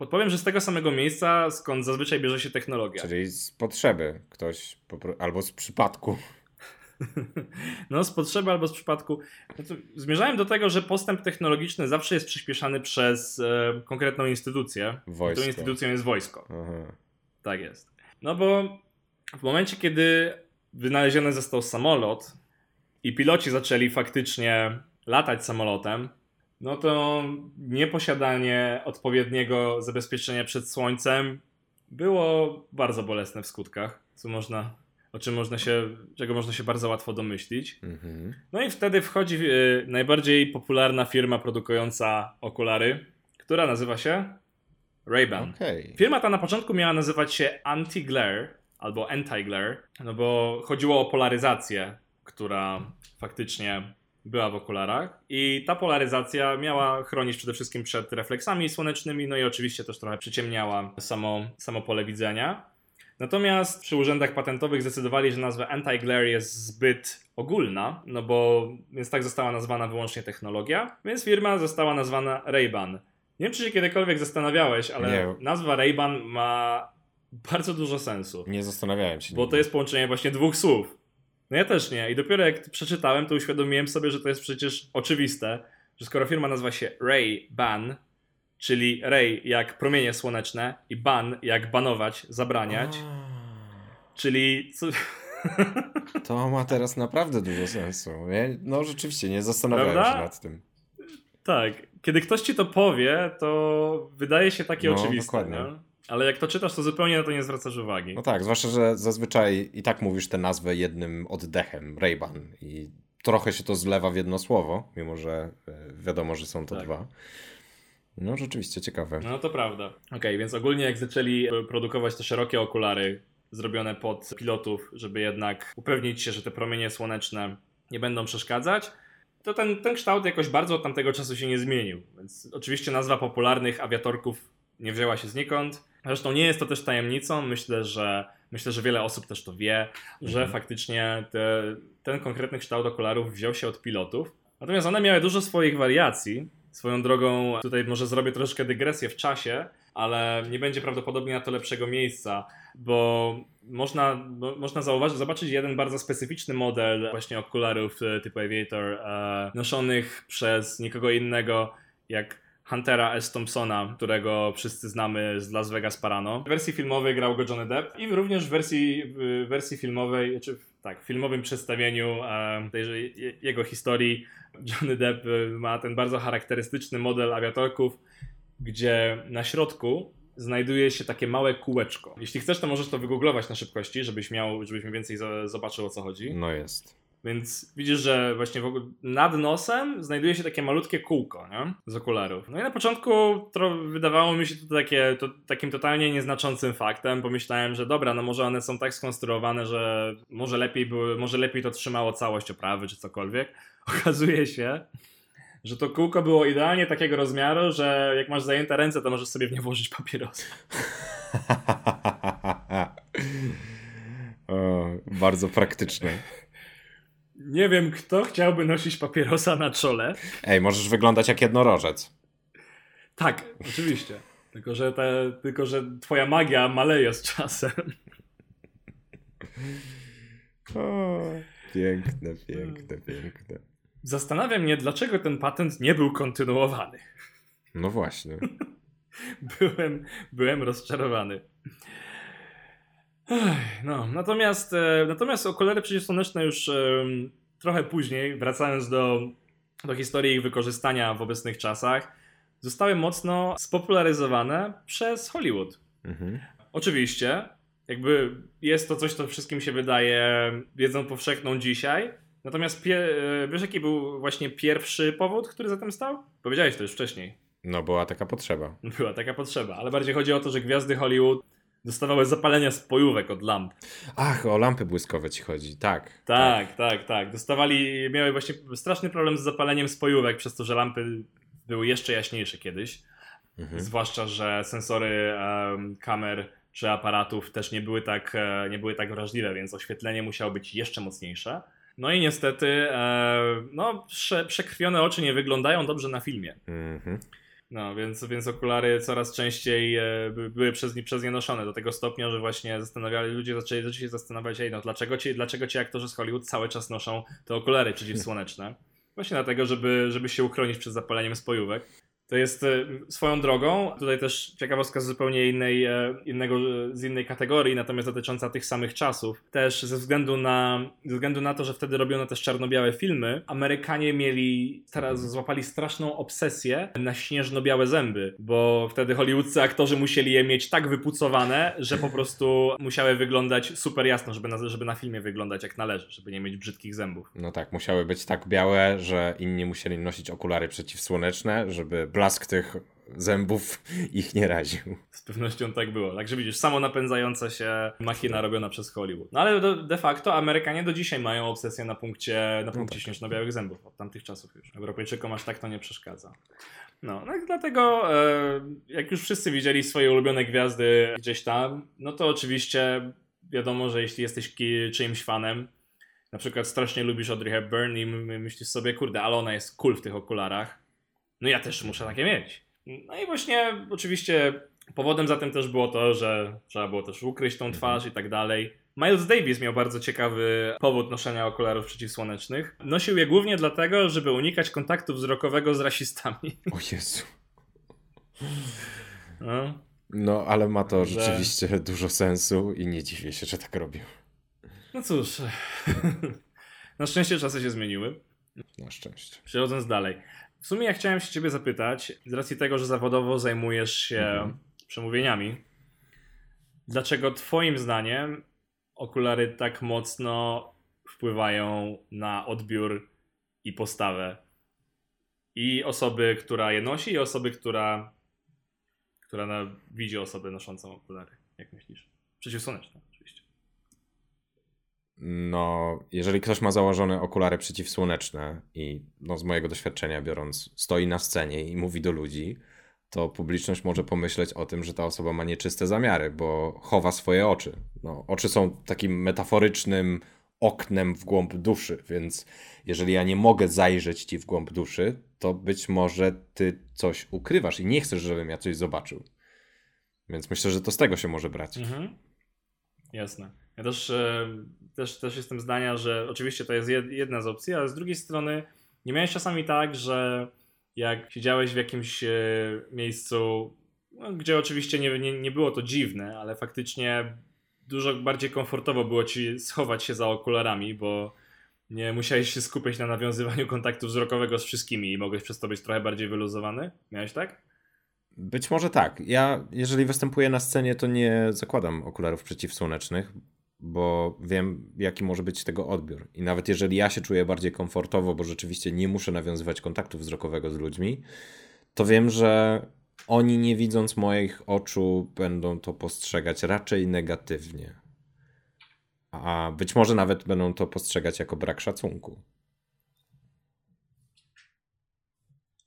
[SPEAKER 2] Podpowiem, że z tego samego miejsca, skąd zazwyczaj bierze się technologia.
[SPEAKER 1] Czyli z potrzeby ktoś, albo z przypadku.
[SPEAKER 2] No, z potrzeby albo z przypadku. No zmierzałem do tego, że postęp technologiczny zawsze jest przyspieszany przez e, konkretną instytucję.
[SPEAKER 1] Wojsko.
[SPEAKER 2] Tą instytucją jest wojsko. Aha. Tak jest. No bo w momencie, kiedy wynaleziony został samolot i piloci zaczęli faktycznie latać samolotem, no to nieposiadanie odpowiedniego zabezpieczenia przed słońcem było bardzo bolesne w skutkach, co można, o czym można się, czego można się bardzo łatwo domyślić. Mhm. No i wtedy wchodzi y, najbardziej popularna firma produkująca okulary, która nazywa się Ray-Ban. Okay. Firma ta na początku miała nazywać się Anti-Glare albo Anti-Glare, no bo chodziło o polaryzację, która faktycznie była w okularach i ta polaryzacja miała chronić przede wszystkim przed refleksami słonecznymi, no i oczywiście też trochę przyciemniała samo, samo pole widzenia. Natomiast przy urzędach patentowych zdecydowali, że nazwa anti-glare jest zbyt ogólna, no bo więc tak została nazwana wyłącznie technologia, więc firma została nazwana Ray-Ban. Nie wiem, czy się kiedykolwiek zastanawiałeś, ale nie. nazwa Ray-Ban ma bardzo dużo sensu.
[SPEAKER 1] Nie zastanawiałem się.
[SPEAKER 2] Bo nigdy. to jest połączenie właśnie dwóch słów. No ja też nie. I dopiero jak przeczytałem, to uświadomiłem sobie, że to jest przecież oczywiste, że skoro firma nazywa się Ray-Ban, czyli Ray jak promienie słoneczne i ban jak banować, zabraniać, A. czyli... Co...
[SPEAKER 1] To ma teraz naprawdę dużo sensu. No rzeczywiście, nie zastanawiałem Prawda? się nad tym.
[SPEAKER 2] Tak. Kiedy ktoś ci to powie, to wydaje się takie no, oczywiste. Dokładnie. Nie? Ale jak to czytasz, to zupełnie na to nie zwracasz uwagi.
[SPEAKER 1] No tak, zwłaszcza, że zazwyczaj i tak mówisz tę nazwę jednym oddechem, Ray-Ban. I trochę się to zlewa w jedno słowo, mimo że e, wiadomo, że są to tak. dwa. No rzeczywiście, ciekawe.
[SPEAKER 2] No to prawda. Okej, okay, więc ogólnie jak zaczęli e, produkować te szerokie okulary zrobione pod pilotów, żeby jednak upewnić się, że te promienie słoneczne nie będą przeszkadzać, to ten, ten kształt jakoś bardzo od tamtego czasu się nie zmienił. Więc oczywiście nazwa popularnych awiatorków nie wzięła się znikąd. Zresztą nie jest to też tajemnicą. Myślę, że myślę, że wiele osób też to wie, że mhm. faktycznie te, ten konkretny kształt okularów wziął się od pilotów. Natomiast one miały dużo swoich wariacji. Swoją drogą, tutaj może zrobię troszkę dygresję w czasie, ale nie będzie prawdopodobnie na to lepszego miejsca, bo można, bo można zauważyć, zobaczyć jeden bardzo specyficzny model właśnie okularów e, typu Aviator e, noszonych przez nikogo innego jak Huntera S. Thompsona, którego wszyscy znamy z Las Vegas Parano. W wersji filmowej grał go Johnny Depp i również w wersji, w wersji filmowej, czy tak, w filmowym przedstawieniu e, tej, jego historii Johnny Depp e, ma ten bardzo charakterystyczny model awiatorków, gdzie na środku znajduje się takie małe kółeczko. Jeśli chcesz, to możesz to wygooglować na szybkości, żebyś miał, żebyś mniej więcej zobaczył o co chodzi.
[SPEAKER 1] No jest.
[SPEAKER 2] Więc widzisz, że właśnie w ogóle nad nosem znajduje się takie malutkie kółko nie? z okularów. No i na początku to wydawało mi się to, takie, to takim totalnie nieznaczącym faktem. Pomyślałem, że dobra, no może one są tak skonstruowane, że może lepiej, były, może lepiej to trzymało całość oprawy czy cokolwiek. Okazuje się, że to kółko było idealnie takiego rozmiaru, że jak masz zajęte ręce, to możesz sobie w nie włożyć papierosa.
[SPEAKER 1] o, bardzo praktyczne.
[SPEAKER 2] Nie wiem, kto chciałby nosić papierosa na czole.
[SPEAKER 1] Ej, możesz wyglądać jak jednorożec.
[SPEAKER 2] Tak, oczywiście. Tylko że, te, tylko, że twoja magia maleje z czasem.
[SPEAKER 1] O, piękne, piękne, piękne.
[SPEAKER 2] Zastanawia mnie, dlaczego ten patent nie był kontynuowany.
[SPEAKER 1] No właśnie.
[SPEAKER 2] byłem, byłem rozczarowany. No, natomiast, e, natomiast okulary przeciwsłoneczne już e, trochę później, wracając do, do historii ich wykorzystania w obecnych czasach, zostały mocno spopularyzowane przez Hollywood. Mhm. Oczywiście, jakby jest to coś, co wszystkim się wydaje wiedzą powszechną dzisiaj. Natomiast e, wiesz, jaki był właśnie pierwszy powód, który za tym stał? Powiedziałeś to już wcześniej.
[SPEAKER 1] No, była taka potrzeba.
[SPEAKER 2] Była taka potrzeba, ale bardziej chodzi o to, że gwiazdy Hollywood Dostawały zapalenia spojówek od lamp.
[SPEAKER 1] Ach, o lampy błyskowe ci chodzi, tak.
[SPEAKER 2] Tak, tak, tak. tak. Dostawali, miały właśnie straszny problem z zapaleniem spojówek, przez to, że lampy były jeszcze jaśniejsze kiedyś. Mhm. Zwłaszcza, że sensory um, kamer czy aparatów też nie były, tak, e, nie były tak wrażliwe, więc oświetlenie musiało być jeszcze mocniejsze. No i niestety, e, no, prze, przekrwione oczy nie wyglądają dobrze na filmie. Mhm. No, więc, więc okulary coraz częściej e, były przez, nie, przez nie noszone do tego stopnia, że właśnie zastanawiali, ludzie zaczęli, zaczęli się zastanawiać, ej, no dlaczego ci, dlaczego ci aktorzy z Hollywood cały czas noszą te okulary przeciwsłoneczne? Właśnie dlatego, żeby, żeby się uchronić przed zapaleniem spojówek. To jest e, swoją drogą, tutaj też ciekawostka z zupełnie innej, e, innego, z innej kategorii, natomiast dotycząca tych samych czasów. Też ze względu na, ze względu na to, że wtedy robiono też czarno-białe filmy, Amerykanie mieli, teraz złapali straszną obsesję na śnieżno-białe zęby, bo wtedy hollywoodscy aktorzy musieli je mieć tak wypucowane, że po prostu musiały wyglądać super jasno, żeby na, żeby na filmie wyglądać jak należy, żeby nie mieć brzydkich zębów.
[SPEAKER 1] No tak, musiały być tak białe, że inni musieli nosić okulary przeciwsłoneczne, żeby blask tych zębów ich nie raził.
[SPEAKER 2] Z pewnością tak było. Także widzisz, samo napędzająca się machina robiona przez Hollywood. No ale de facto Amerykanie do dzisiaj mają obsesję na punkcie, na punkcie no tak. śnieżno-białych zębów. Od tamtych czasów już. Europejczykom aż tak to nie przeszkadza. No, no dlatego e, jak już wszyscy widzieli swoje ulubione gwiazdy gdzieś tam, no to oczywiście wiadomo, że jeśli jesteś czyimś fanem, na przykład strasznie lubisz Audrey Hepburn i myślisz sobie, kurde, ale ona jest cool w tych okularach, no ja też muszę takie mieć. No i właśnie oczywiście powodem za tym też było to, że trzeba było też ukryć tą twarz i tak dalej. Miles Davis miał bardzo ciekawy powód noszenia okularów przeciwsłonecznych. Nosił je głównie dlatego, żeby unikać kontaktu wzrokowego z rasistami.
[SPEAKER 1] O Jezu. No, no ale ma to że... rzeczywiście dużo sensu i nie dziwię się, że tak robił.
[SPEAKER 2] No cóż. Na szczęście czasy się zmieniły.
[SPEAKER 1] Na szczęście.
[SPEAKER 2] Przechodząc dalej. W sumie ja chciałem się ciebie zapytać, z racji tego, że zawodowo zajmujesz się mhm. przemówieniami, dlaczego twoim zdaniem okulary tak mocno wpływają na odbiór i postawę i osoby, która je nosi, i osoby, która, która na, widzi osobę noszącą okulary. Jak myślisz? Przeciwsłoneczne.
[SPEAKER 1] No, jeżeli ktoś ma założone okulary przeciwsłoneczne i no, z mojego doświadczenia biorąc, stoi na scenie i mówi do ludzi, to publiczność może pomyśleć o tym, że ta osoba ma nieczyste zamiary, bo chowa swoje oczy. No, oczy są takim metaforycznym oknem w głąb duszy, więc jeżeli ja nie mogę zajrzeć ci w głąb duszy, to być może ty coś ukrywasz i nie chcesz, żebym ja coś zobaczył. Więc myślę, że to z tego się może brać. Mhm.
[SPEAKER 2] Jasne. Ja też, e, też, też jestem zdania, że oczywiście to jest jedna z opcji, ale z drugiej strony nie miałeś czasami tak, że jak siedziałeś w jakimś e, miejscu, no, gdzie oczywiście nie, nie, nie było to dziwne, ale faktycznie dużo bardziej komfortowo było ci schować się za okularami, bo nie musiałeś się skupiać na nawiązywaniu kontaktu wzrokowego z wszystkimi i mogłeś przez to być trochę bardziej wyluzowany? Miałeś tak?
[SPEAKER 1] Być może tak. Ja, jeżeli występuję na scenie, to nie zakładam okularów przeciwsłonecznych, bo wiem, jaki może być tego odbiór. I nawet jeżeli ja się czuję bardziej komfortowo, bo rzeczywiście nie muszę nawiązywać kontaktu wzrokowego z ludźmi, to wiem, że oni nie widząc moich oczu będą to postrzegać raczej negatywnie. A być może nawet będą to postrzegać jako brak szacunku.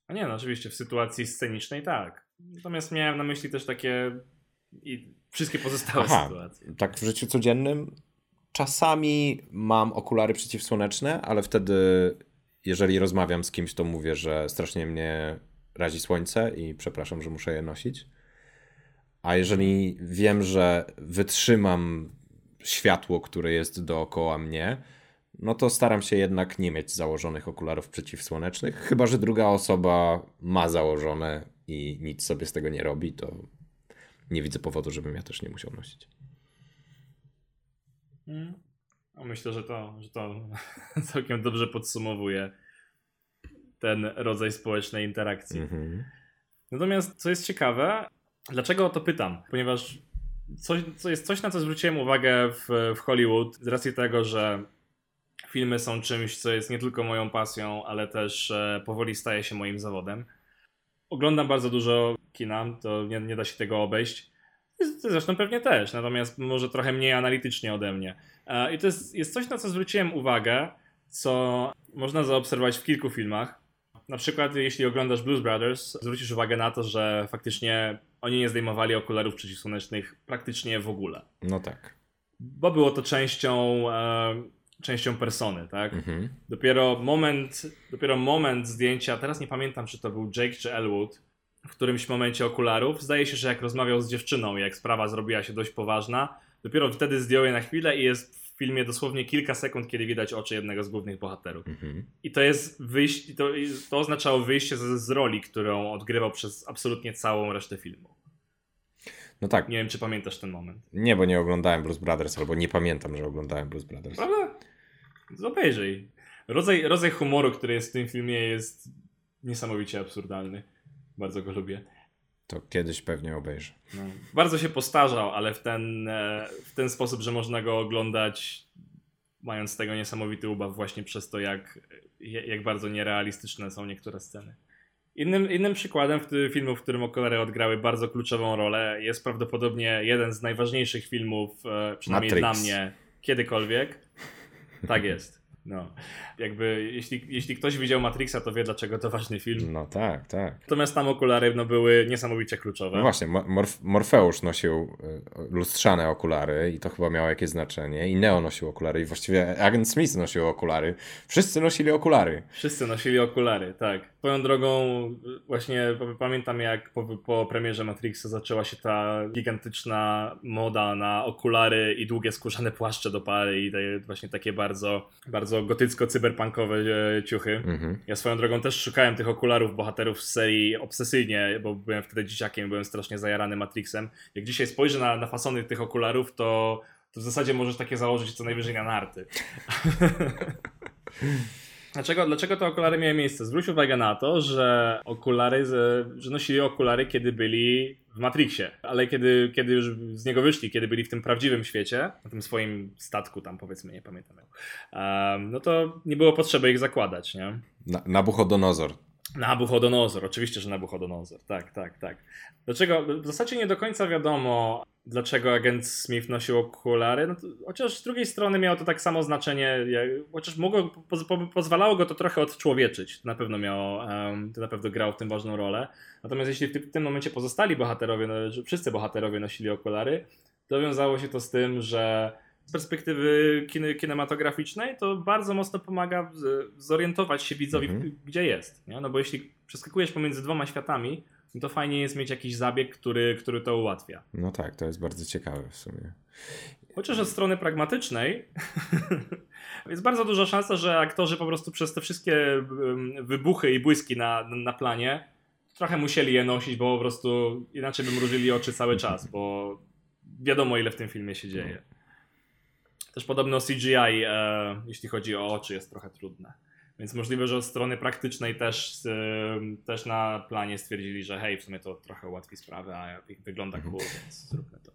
[SPEAKER 2] A nie, no oczywiście w sytuacji scenicznej tak. Natomiast miałem na myśli też takie i wszystkie pozostałe Aha, sytuacje.
[SPEAKER 1] Tak w życiu codziennym czasami mam okulary przeciwsłoneczne, ale wtedy jeżeli rozmawiam z kimś, to mówię, że strasznie mnie razi słońce i przepraszam, że muszę je nosić. A jeżeli wiem, że wytrzymam światło, które jest dookoła mnie, no to staram się jednak nie mieć założonych okularów przeciwsłonecznych. Chyba, że druga osoba ma założone i nic sobie z tego nie robi, to nie widzę powodu, żebym ja też nie musiał nosić.
[SPEAKER 2] Hmm. Myślę, że to, że to całkiem dobrze podsumowuje ten rodzaj społecznej interakcji. Mm-hmm. Natomiast co jest ciekawe, dlaczego o to pytam? Ponieważ coś, co jest coś, na co zwróciłem uwagę w, w Hollywood, z racji tego, że filmy są czymś, co jest nie tylko moją pasją, ale też e, powoli staje się moim zawodem. Oglądam bardzo dużo kina, to nie, nie da się tego obejść. Zresztą pewnie też, natomiast może trochę mniej analitycznie ode mnie. E, I to jest, jest coś, na co zwróciłem uwagę, co można zaobserwować w kilku filmach. Na przykład, jeśli oglądasz Blues Brothers, zwrócisz uwagę na to, że faktycznie oni nie zdejmowali okularów przeciwsłonecznych praktycznie w ogóle.
[SPEAKER 1] No tak.
[SPEAKER 2] Bo było to częścią, e, częścią persony, tak? Mhm. Dopiero moment, dopiero moment zdjęcia, teraz nie pamiętam, czy to był Jake czy Elwood, w którymś momencie okularów. Zdaje się, że jak rozmawiał z dziewczyną, jak sprawa zrobiła się dość poważna, dopiero wtedy zdjął je na chwilę i jest filmie dosłownie kilka sekund, kiedy widać oczy jednego z głównych bohaterów. Mhm. I to jest wyjście, to, to oznaczało wyjście z, z roli, którą odgrywał przez absolutnie całą resztę filmu.
[SPEAKER 1] No tak.
[SPEAKER 2] Nie wiem, czy pamiętasz ten moment.
[SPEAKER 1] Nie, bo nie oglądałem Blues Brothers, albo nie pamiętam, że oglądałem Blues Brothers.
[SPEAKER 2] Ale obejrzyj. Rodzaj, rodzaj humoru, który jest w tym filmie jest niesamowicie absurdalny. Bardzo go lubię.
[SPEAKER 1] To kiedyś pewnie obejrzę. No,
[SPEAKER 2] bardzo się postarzał, ale w ten, e, w ten sposób, że można go oglądać mając z tego niesamowity ubaw właśnie przez to, jak, jak bardzo nierealistyczne są niektóre sceny. Innym, innym przykładem filmu, w którym okulary odgrały bardzo kluczową rolę, jest prawdopodobnie jeden z najważniejszych filmów, e, przynajmniej Matrix. dla mnie, kiedykolwiek. Tak jest. No, jakby jeśli, jeśli ktoś widział Matrixa, to wie dlaczego to ważny film.
[SPEAKER 1] No tak, tak.
[SPEAKER 2] Natomiast tam okulary no, były niesamowicie kluczowe.
[SPEAKER 1] No właśnie, Morf Morfeusz nosił e, lustrzane okulary i to chyba miało jakieś znaczenie. I Neo nosił okulary i właściwie Agent Smith nosił okulary. Wszyscy nosili okulary.
[SPEAKER 2] Wszyscy nosili okulary, tak. Swoją drogą właśnie pamiętam jak po, po premierze Matrixa zaczęła się ta gigantyczna moda na okulary i długie skórzane płaszcze do pary i te, właśnie takie bardzo, bardzo gotycko-cyberpunkowe e, ciuchy. Mhm. Ja swoją drogą też szukałem tych okularów bohaterów z serii obsesyjnie, bo byłem wtedy dzieciakiem, byłem strasznie zajarany Matrixem. Jak dzisiaj spojrzę na, na fasony tych okularów, to, to w zasadzie możesz takie założyć co najwyżej na narty. Dlaczego, dlaczego te okulary miały miejsce? Zwróć uwagę na to, że okulary, że nosili okulary, kiedy byli w Matrixie, ale kiedy, kiedy już z niego wyszli, kiedy byli w tym prawdziwym świecie, na tym swoim statku tam powiedzmy, nie pamiętam, um, no to nie było potrzeby ich zakładać, nie?
[SPEAKER 1] Na, Nabuchodonozor.
[SPEAKER 2] Nabuchodonozor, oczywiście, że Nabuchodonozor, tak, tak, tak. Dlaczego? W zasadzie nie do końca wiadomo, dlaczego agent Smith nosił okulary, no to, chociaż z drugiej strony miało to tak samo znaczenie, jak, chociaż mogło, po, po, pozwalało go to trochę odczłowieczyć, na pewno miało, um, to na pewno grał w tym ważną rolę. Natomiast jeśli w, w tym momencie pozostali bohaterowie, no, wszyscy bohaterowie nosili okulary, to wiązało się to z tym, że perspektywy kin kinematograficznej to bardzo mocno pomaga zorientować się widzowi, mhm. gdzie jest. Nie? No bo jeśli przeskakujesz pomiędzy dwoma światami, no to fajnie jest mieć jakiś zabieg, który, który to ułatwia.
[SPEAKER 1] No tak, to jest bardzo ciekawe w sumie.
[SPEAKER 2] Chociaż od strony pragmatycznej jest bardzo duża szansa, że aktorzy po prostu przez te wszystkie wybuchy i błyski na, na planie trochę musieli je nosić, bo po prostu inaczej by mrużyli oczy cały czas, bo wiadomo ile w tym filmie się dzieje. Też podobno CGI, e, jeśli chodzi o oczy, jest trochę trudne. Więc możliwe, że od strony praktycznej też, też na planie stwierdzili, że hej, w sumie to trochę ułatwi sprawę, a wygląda mhm. cool, więc zróbmy to.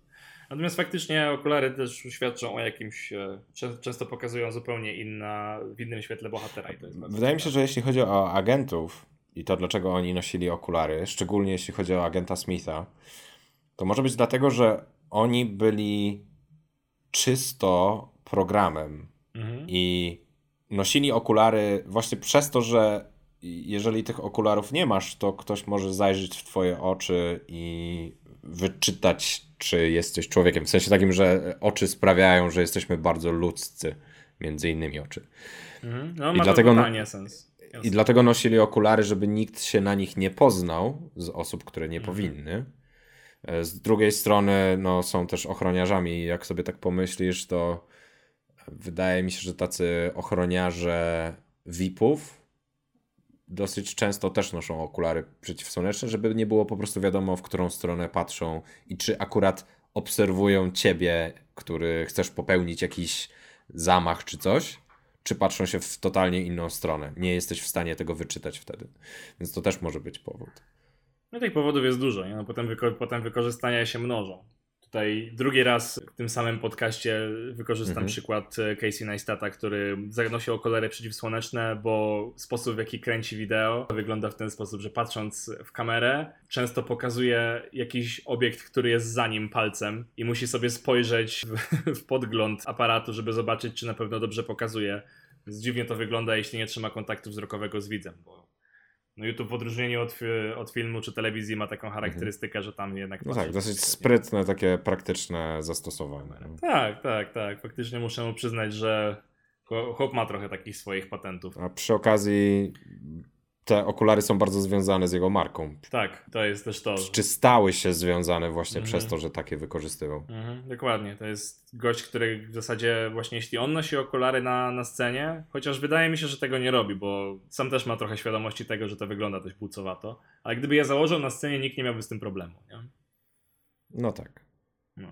[SPEAKER 2] Natomiast faktycznie okulary też świadczą o jakimś, e, często pokazują zupełnie inna, w innym świetle bohatera.
[SPEAKER 1] Wydaje mi się, że jeśli chodzi o agentów i to dlaczego oni nosili okulary, szczególnie jeśli chodzi o agenta Smitha, to może być dlatego, że oni byli czysto programem mhm. i nosili okulary właśnie przez to, że jeżeli tych okularów nie masz, to ktoś może zajrzeć w twoje oczy i wyczytać, czy jesteś człowiekiem. W sensie takim, że oczy sprawiają, że jesteśmy bardzo ludzcy, między innymi oczy.
[SPEAKER 2] Mhm. No, I, dlatego, no- sens.
[SPEAKER 1] I dlatego nosili okulary, żeby nikt się na nich nie poznał z osób, które nie mhm. powinny. E, z drugiej strony no, są też ochroniarzami. Jak sobie tak pomyślisz, to wydaje mi się, że tacy ochroniarze VIP-ów dosyć często też noszą okulary przeciwsłoneczne, żeby nie było po prostu wiadomo, w którą stronę patrzą i czy akurat obserwują ciebie, który chcesz popełnić jakiś zamach czy coś, czy patrzą się w totalnie inną stronę. Nie jesteś w stanie tego wyczytać wtedy. Więc to też może być powód.
[SPEAKER 2] No tych powodów jest dużo, nie? No potem, wyko potem wykorzystania się mnożą. Tutaj drugi raz w tym samym podcaście wykorzystam mhm. przykład e, Casey Neistata, który zanosił okulary przeciwsłoneczne, bo sposób w jaki kręci wideo wygląda w ten sposób, że patrząc w kamerę często pokazuje jakiś obiekt, który jest za nim palcem i musi sobie spojrzeć w, w podgląd aparatu, żeby zobaczyć, czy na pewno dobrze pokazuje. Więc dziwnie to wygląda, jeśli nie trzyma kontaktu wzrokowego z widzem, bo no YouTube w odróżnieniu od, od filmu czy telewizji ma taką charakterystykę, mhm. że tam jednak...
[SPEAKER 1] No tak, dosyć sprytne, takie praktyczne zastosowanie.
[SPEAKER 2] Tak, tak, tak. Faktycznie muszę mu przyznać, że chłop ma trochę takich swoich patentów.
[SPEAKER 1] A przy okazji te okulary są bardzo związane z jego marką.
[SPEAKER 2] Tak, to jest też to.
[SPEAKER 1] Czy stały się związane właśnie mhm. przez to, że takie wykorzystywał.
[SPEAKER 2] Mhm, dokładnie. To jest gość, który w zasadzie właśnie jeśli on nosi okulary na, na scenie, chociaż wydaje mi się, że tego nie robi, bo sam też ma trochę świadomości tego, że to wygląda dość płucowato, ale gdyby je założył na scenie, nikt nie miałby z tym problemu. Nie?
[SPEAKER 1] No tak.
[SPEAKER 2] No,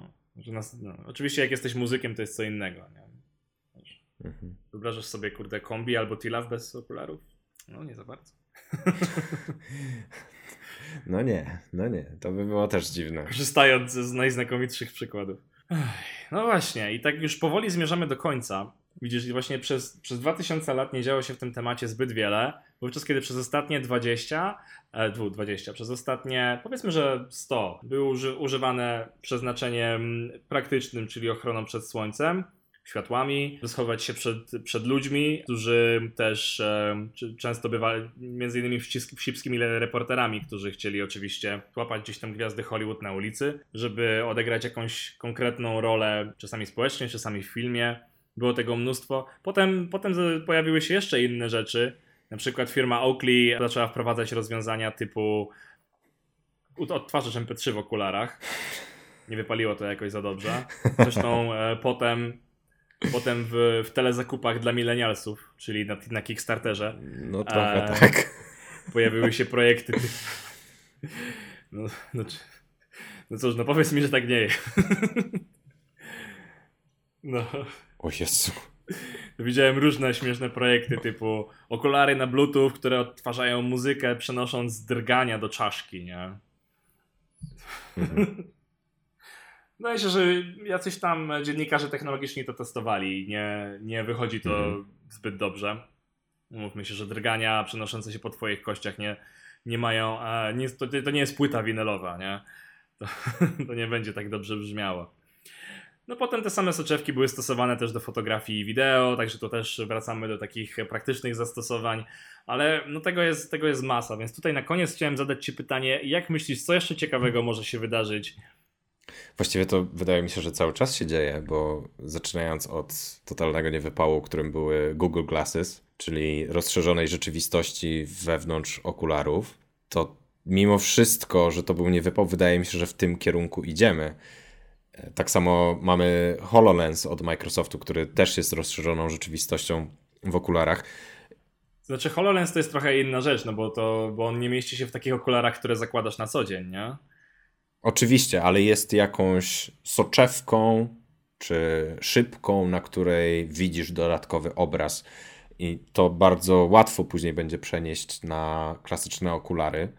[SPEAKER 2] nas, no. Oczywiście jak jesteś muzykiem, to jest co innego. Nie? Mhm. Wyobrażasz sobie, kurde, kombi albo tilaf bez okularów? No nie za bardzo.
[SPEAKER 1] No nie, no nie, to by było też dziwne.
[SPEAKER 2] Korzystając z najznakomitszych przykładów. No właśnie, i tak już powoli zmierzamy do końca. Widzisz, właśnie przez, przez 2000 lat nie działo się w tym temacie zbyt wiele, wówczas kiedy przez ostatnie 20, e, 20, przez ostatnie powiedzmy, że 100 były uży, używane przeznaczeniem praktycznym, czyli ochroną przed słońcem, światłami, schować się przed, przed ludźmi, którzy też e, często bywali między innymi wsipskimi reporterami, którzy chcieli oczywiście łapać gdzieś tam gwiazdy Hollywood na ulicy, żeby odegrać jakąś konkretną rolę, czasami społecznie, czasami w filmie. Było tego mnóstwo. Potem, potem pojawiły się jeszcze inne rzeczy. Na przykład firma Oakley zaczęła wprowadzać rozwiązania typu odtwarzacz MP3 w okularach. Nie wypaliło to jakoś za dobrze. Zresztą e, potem Potem w, w telezakupach dla milenialsów, czyli na, na Kickstarterze.
[SPEAKER 1] No trochę e, tak.
[SPEAKER 2] Pojawiły się projekty. No, no, no cóż, no powiedz mi, że tak nie jest. No.
[SPEAKER 1] O Jezu.
[SPEAKER 2] Widziałem różne śmieszne projekty typu okulary na bluetooth, które odtwarzają muzykę przenosząc drgania do czaszki, nie? Mhm. Wydaje się, że jacyś tam dziennikarze technologiczni to testowali i nie, nie wychodzi to mhm. zbyt dobrze. Mówmy się, że drgania przenoszące się po twoich kościach nie, nie mają, a nie, to, to nie jest płyta winylowa, nie? To, to nie będzie tak dobrze brzmiało. No potem te same soczewki były stosowane też do fotografii i wideo, także to też wracamy do takich praktycznych zastosowań, ale no tego jest, tego jest masa, więc tutaj na koniec chciałem zadać Ci pytanie, jak myślisz, co jeszcze ciekawego może się wydarzyć
[SPEAKER 1] Właściwie to wydaje mi się, że cały czas się dzieje, bo zaczynając od totalnego niewypału, którym były Google Glasses, czyli rozszerzonej rzeczywistości wewnątrz okularów, to mimo wszystko, że to był niewypał, wydaje mi się, że w tym kierunku idziemy. Tak samo mamy HoloLens od Microsoftu, który też jest rozszerzoną rzeczywistością w okularach.
[SPEAKER 2] Znaczy HoloLens to jest trochę inna rzecz, no bo, to, bo on nie mieści się w takich okularach, które zakładasz na co dzień, nie?
[SPEAKER 1] Oczywiście, ale jest jakąś soczewką czy szybką, na której widzisz dodatkowy obraz. I to bardzo łatwo później będzie przenieść na klasyczne okulary.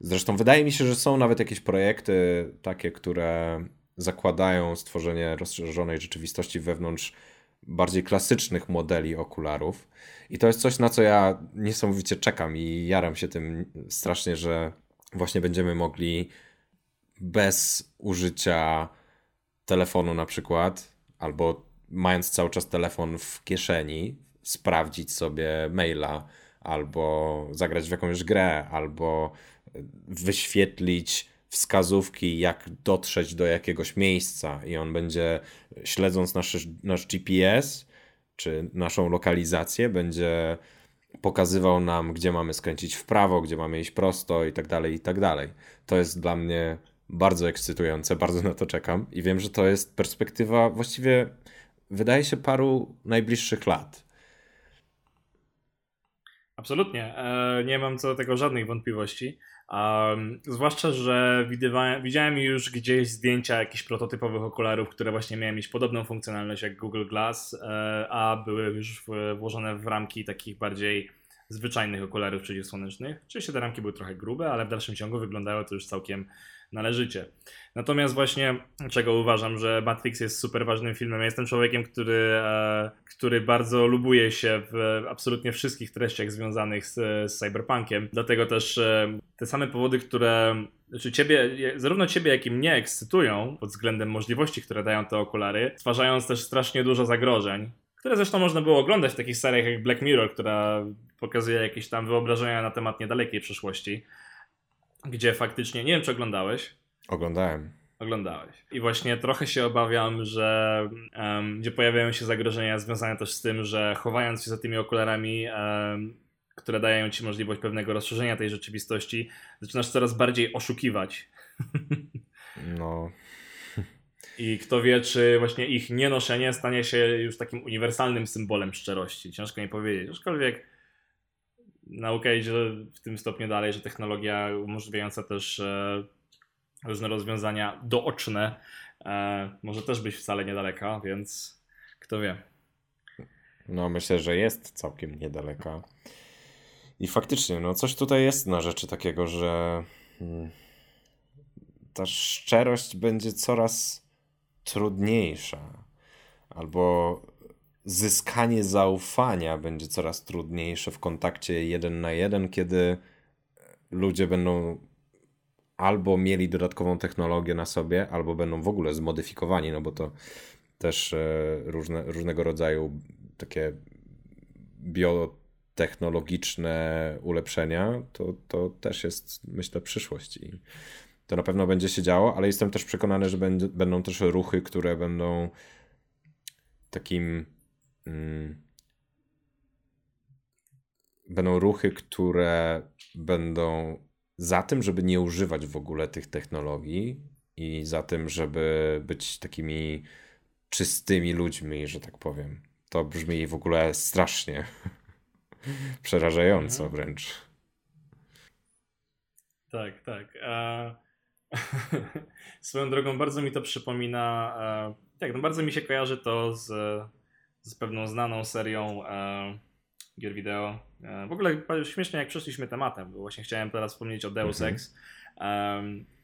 [SPEAKER 1] Zresztą wydaje mi się, że są nawet jakieś projekty takie, które zakładają stworzenie rozszerzonej rzeczywistości wewnątrz bardziej klasycznych modeli okularów. I to jest coś, na co ja niesamowicie czekam i jaram się tym strasznie, że właśnie będziemy mogli bez użycia telefonu na przykład, albo mając cały czas telefon w kieszeni, sprawdzić sobie maila, albo zagrać w jakąś grę, albo wyświetlić wskazówki, jak dotrzeć do jakiegoś miejsca, i on będzie śledząc nasz, nasz GPS czy naszą lokalizację, będzie pokazywał nam, gdzie mamy skręcić w prawo, gdzie mamy iść prosto i tak dalej, i tak dalej. To jest dla mnie bardzo ekscytujące, bardzo na to czekam i wiem, że to jest perspektywa właściwie wydaje się paru najbliższych lat.
[SPEAKER 2] Absolutnie. E, nie mam co do tego żadnych wątpliwości. Zwłaszcza, że widziałem już gdzieś zdjęcia jakichś prototypowych okularów, które właśnie miały mieć podobną funkcjonalność jak Google Glass, e, a były już włożone w ramki takich bardziej zwyczajnych okularów przeciwsłonecznych. Oczywiście te ramki były trochę grube, ale w dalszym ciągu wyglądało to już całkiem należycie. Natomiast właśnie, czego uważam, że Matrix jest super ważnym filmem. Ja jestem człowiekiem, który, e, który bardzo lubuje się w absolutnie wszystkich treściach związanych z, z cyberpunkiem. Dlatego też e, te same powody, które znaczy ciebie, zarówno ciebie, jak i mnie ekscytują pod względem możliwości, które dają te okulary, stwarzając też strasznie dużo zagrożeń, które zresztą można było oglądać w takich seriach jak Black Mirror, która pokazuje jakieś tam wyobrażenia na temat niedalekiej przyszłości gdzie faktycznie, nie wiem czy oglądałeś.
[SPEAKER 1] Oglądałem.
[SPEAKER 2] Oglądałeś. I właśnie trochę się obawiam, że um, gdzie pojawiają się zagrożenia związane też z tym, że chowając się za tymi okularami, um, które dają ci możliwość pewnego rozszerzenia tej rzeczywistości, zaczynasz coraz bardziej oszukiwać.
[SPEAKER 1] No.
[SPEAKER 2] I kto wie, czy właśnie ich nienoszenie stanie się już takim uniwersalnym symbolem szczerości. Ciężko mi powiedzieć. Aczkolwiek nauka idzie w tym stopniu dalej, że technologia umożliwiająca też e, różne rozwiązania dooczne e, może też być wcale niedaleka, więc kto wie.
[SPEAKER 1] No, myślę, że jest całkiem niedaleka. I faktycznie, no coś tutaj jest na rzeczy takiego, że hmm, ta szczerość będzie coraz trudniejsza. Albo zyskanie zaufania będzie coraz trudniejsze w kontakcie jeden na jeden, kiedy ludzie będą albo mieli dodatkową technologię na sobie, albo będą w ogóle zmodyfikowani, no bo to też e, różne, różnego rodzaju takie biotechnologiczne ulepszenia, to, to też jest, myślę, przyszłość i to na pewno będzie się działo, ale jestem też przekonany, że będą też ruchy, które będą takim mm, będą ruchy, które będą za tym, żeby nie używać w ogóle tych technologii i za tym, żeby być takimi czystymi ludźmi, że tak powiem. To brzmi w ogóle strasznie. Przerażająco mhm. wręcz.
[SPEAKER 2] Tak, tak. E... Swoją drogą bardzo mi to przypomina. E... Tak, no bardzo mi się kojarzy to z, z pewną znaną serią e... gier wideo. E, w ogóle śmiesznie jak przeszliśmy tematem, bo właśnie chciałem teraz wspomnieć o Deus mhm. Ex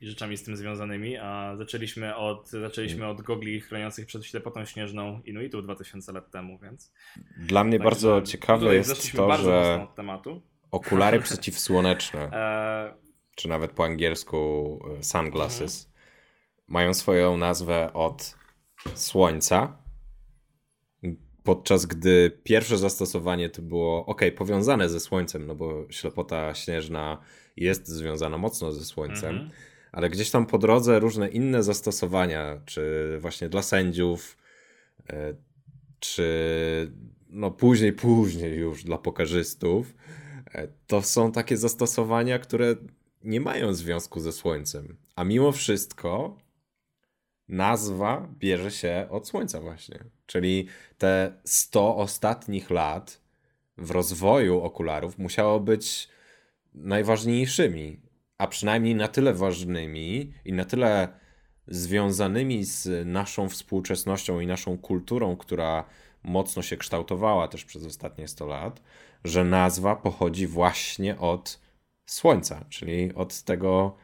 [SPEAKER 2] i rzeczami z tym związanymi. A zaczęliśmy od, zaczęliśmy od gogli chroniących przed ślepotą śnieżną Inuitów 2000 lat temu, więc.
[SPEAKER 1] Dla mnie bardzo ciekawe jest to, że okulary przeciwsłoneczne, e... czy nawet po angielsku e, sunglasses, mhm. mają swoją nazwę od słońca. Podczas gdy pierwsze zastosowanie to było ok, powiązane ze słońcem, no bo ślepota śnieżna jest związana mocno ze Słońcem, mhm. ale gdzieś tam po drodze różne inne zastosowania, czy właśnie dla sędziów, e, czy no później, później już dla pokarzystów, e, to są takie zastosowania, które nie mają związku ze Słońcem. A mimo wszystko nazwa bierze się od Słońca właśnie. Czyli te 100 ostatnich lat w rozwoju okularów musiało być najważniejszymi, a przynajmniej na tyle ważnymi i na tyle związanymi z naszą współczesnością i naszą kulturą, która mocno się kształtowała też przez ostatnie 100 lat, że nazwa pochodzi właśnie od Słońca, czyli od tego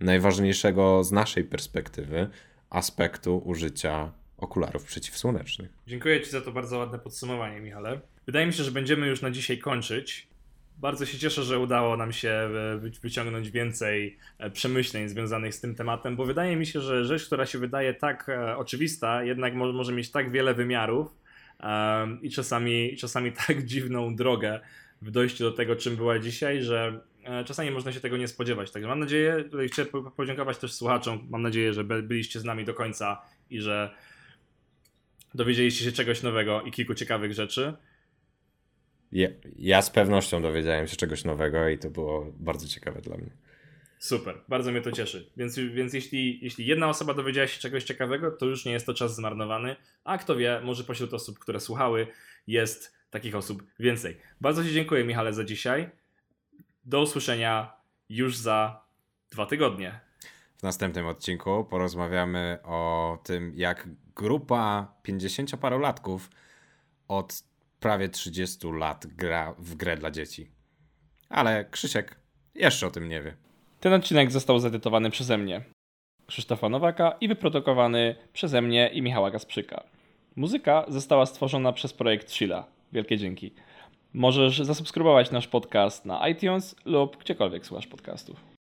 [SPEAKER 1] najważniejszego z naszej perspektywy aspektu użycia okularów przeciwsłonecznych.
[SPEAKER 2] Dziękuję Ci za to bardzo ładne podsumowanie, Michale. Wydaje mi się, że będziemy już na dzisiaj kończyć. Bardzo się cieszę, że udało nam się e, wyciągnąć więcej e, przemyśleń związanych z tym tematem, bo wydaje mi się, że rzecz, która się wydaje tak e, oczywista, jednak może mieć tak wiele wymiarów i czasami, czasami tak dziwną drogę w dojściu do tego, czym była dzisiaj, że czasami można się tego nie spodziewać. Także mam nadzieję, chcę podziękować też słuchaczom, mam nadzieję, że byliście z nami do końca i że dowiedzieliście się czegoś nowego i kilku ciekawych rzeczy.
[SPEAKER 1] Ja, ja z pewnością dowiedziałem się czegoś nowego i to było bardzo ciekawe dla mnie.
[SPEAKER 2] Super, bardzo mnie to cieszy. Więc, więc jeśli, jeśli jedna osoba dowiedziała się czegoś ciekawego, to już nie jest to czas zmarnowany, a kto wie, może pośród osób, które słuchały, jest takich osób więcej. Bardzo Ci dziękuję, Michale, za dzisiaj. Do usłyszenia już za dwa tygodnie.
[SPEAKER 1] W następnym odcinku porozmawiamy o tym, jak grupa 50-parolatków od prawie 30 lat gra w grę dla dzieci. Ale Krzysiek jeszcze o tym nie wie.
[SPEAKER 3] Ten odcinek został zedytowany przeze mnie, Krzysztofa Nowaka i wyprodukowany przeze mnie i Michała Gasprzyka. Muzyka została stworzona przez projekt Sheila. Wielkie dzięki. Możesz zasubskrybować nasz podcast na iTunes lub gdziekolwiek słuchasz podcastów.